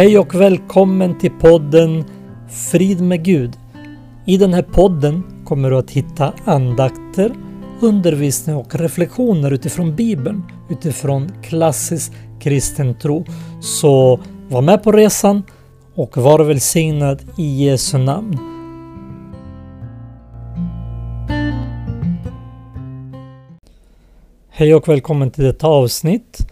Hej och välkommen till podden Frid med Gud. I den här podden kommer du att hitta andakter, undervisning och reflektioner utifrån Bibeln, utifrån klassisk kristen tro. Så var med på resan och var välsignad i Jesu namn. Hej och välkommen till detta avsnitt.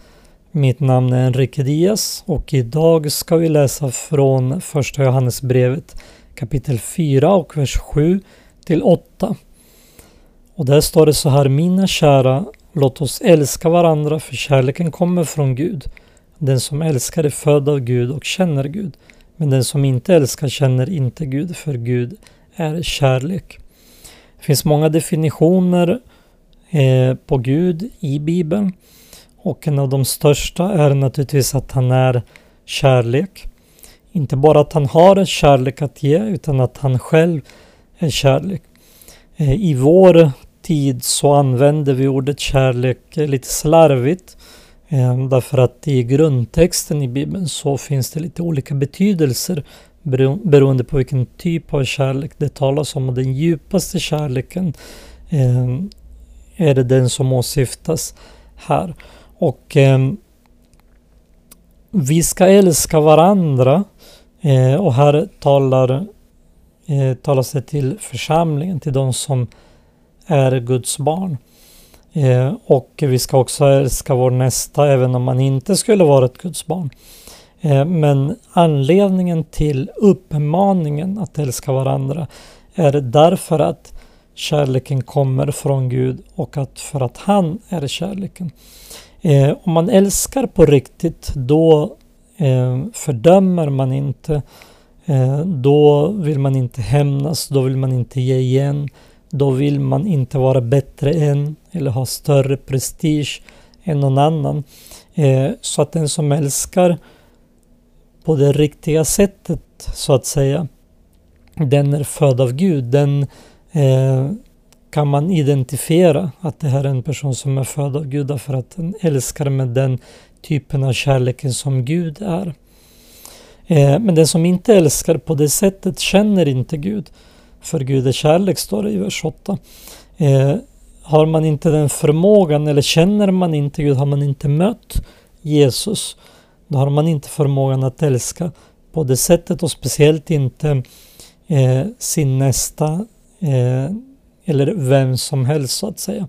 Mitt namn är Enrique Diaz och idag ska vi läsa från första Johannesbrevet kapitel 4 och vers 7 till 8. Och där står det så här, mina kära, låt oss älska varandra för kärleken kommer från Gud. Den som älskar är född av Gud och känner Gud. Men den som inte älskar känner inte Gud, för Gud är kärlek. Det finns många definitioner eh, på Gud i Bibeln. Och en av de största är naturligtvis att han är kärlek. Inte bara att han har kärlek att ge utan att han själv är kärlek. Eh, I vår tid så använder vi ordet kärlek eh, lite slarvigt. Eh, därför att i grundtexten i Bibeln så finns det lite olika betydelser beroende på vilken typ av kärlek det talas om. Och den djupaste kärleken är det den som åsyftas här. Och eh, vi ska älska varandra. Eh, och här talar, eh, talas det till församlingen, till de som är Guds barn. Eh, och vi ska också älska vår nästa även om man inte skulle vara ett Guds barn. Eh, men anledningen till uppmaningen att älska varandra är därför att kärleken kommer från Gud och att för att han är kärleken. Eh, om man älskar på riktigt då eh, fördömer man inte. Eh, då vill man inte hämnas, då vill man inte ge igen. Då vill man inte vara bättre än eller ha större prestige än någon annan. Eh, så att den som älskar på det riktiga sättet så att säga, den är född av Gud. Den eh, kan man identifiera att det här är en person som är född av Gud därför att den älskar med den typen av kärleken som Gud är. Eh, men den som inte älskar på det sättet känner inte Gud. För Gud är kärlek, står det i vers 8. Eh, har man inte den förmågan eller känner man inte Gud, har man inte mött Jesus, då har man inte förmågan att älska på det sättet och speciellt inte eh, sin nästa eh, eller vem som helst så att säga.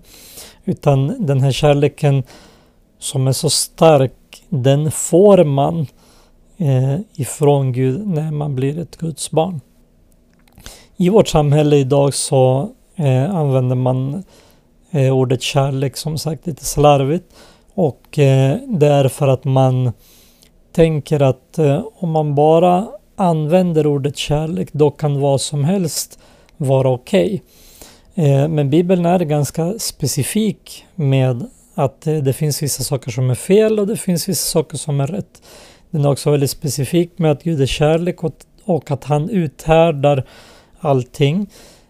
Utan den här kärleken som är så stark, den får man eh, ifrån Gud när man blir ett Guds barn. I vårt samhälle idag så eh, använder man eh, ordet kärlek som sagt lite slarvigt och eh, det är för att man tänker att eh, om man bara använder ordet kärlek då kan vad som helst vara okej. Okay. Eh, men Bibeln är ganska specifik med att eh, det finns vissa saker som är fel och det finns vissa saker som är rätt. Den är också väldigt specifik med att Gud är kärlek och att han uthärdar allting.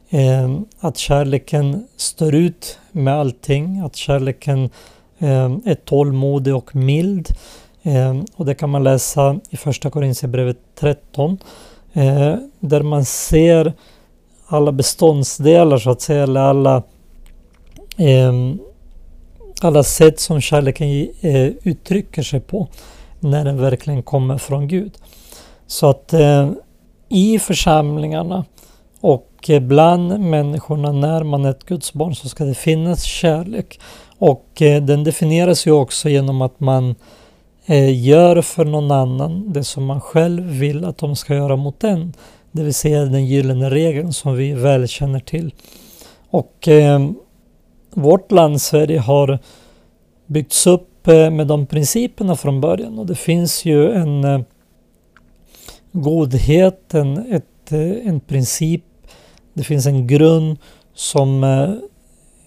Eh, att kärleken står ut med allting. Att kärleken är tålmodig och mild. Och det kan man läsa i första Korinthierbrevet 13. Där man ser alla beståndsdelar så att säga, eller alla, eh, alla sätt som kärleken eh, uttrycker sig på när den verkligen kommer från Gud. Så att eh, i församlingarna och bland människorna när man är ett Guds barn så ska det finnas kärlek. Och eh, den definieras ju också genom att man eh, gör för någon annan det som man själv vill att de ska göra mot en. Det vill säga den gyllene regeln som vi väl känner till. Och eh, vårt land Sverige har byggts upp eh, med de principerna från början och det finns ju en eh, godhet, en, ett, eh, en princip, det finns en grund som eh,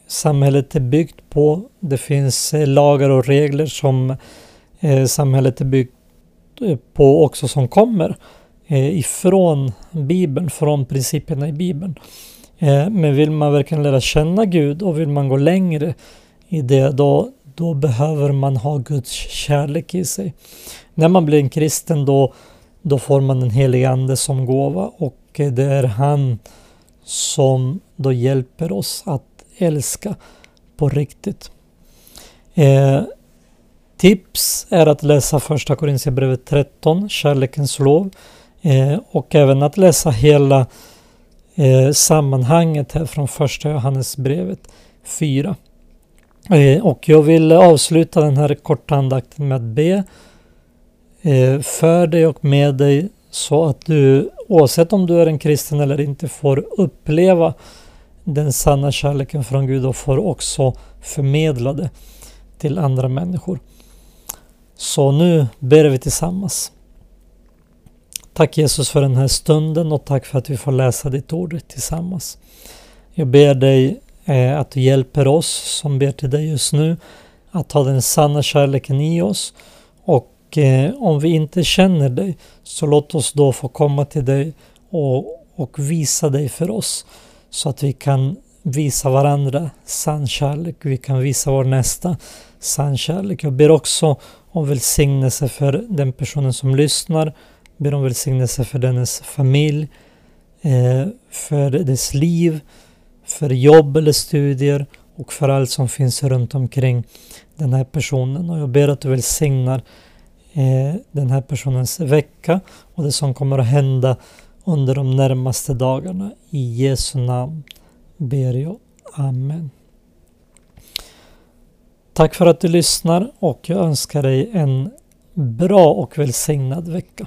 samhället är byggt på. Det finns eh, lagar och regler som eh, samhället är byggt eh, på också som kommer eh, Eh, ifrån Bibeln, från principerna i Bibeln. Eh, men vill man verkligen lära känna Gud och vill man gå längre i det, då, då behöver man ha Guds kärlek i sig. När man blir en kristen då, då får man den helige Ande som gåva och eh, det är han som då hjälper oss att älska på riktigt. Eh, tips är att läsa första Korinthierbrevet 13, Kärlekens lov eh, och även att läsa hela eh, sammanhanget här från första Johannesbrevet 4. Eh, och jag vill avsluta den här korta andakten med att be eh, för dig och med dig så att du oavsett om du är en kristen eller inte får uppleva den sanna kärleken från Gud och får också förmedla det till andra människor. Så nu ber vi tillsammans. Tack Jesus för den här stunden och tack för att vi får läsa ditt ord tillsammans. Jag ber dig eh, att du hjälper oss som ber till dig just nu att ha den sanna kärleken i oss och eh, om vi inte känner dig så låt oss då få komma till dig och, och visa dig för oss så att vi kan visa varandra sann kärlek. Vi kan visa vår nästa sann kärlek. Jag ber också om välsignelse för den personen som lyssnar. Ber om välsignelse för dennes familj, eh, för dess liv, för jobb eller studier och för allt som finns runt omkring den här personen. Och jag ber att du välsignar eh, den här personens vecka och det som kommer att hända under de närmaste dagarna. I Jesu namn ber jag. Amen. Tack för att du lyssnar och jag önskar dig en bra och välsignad vecka.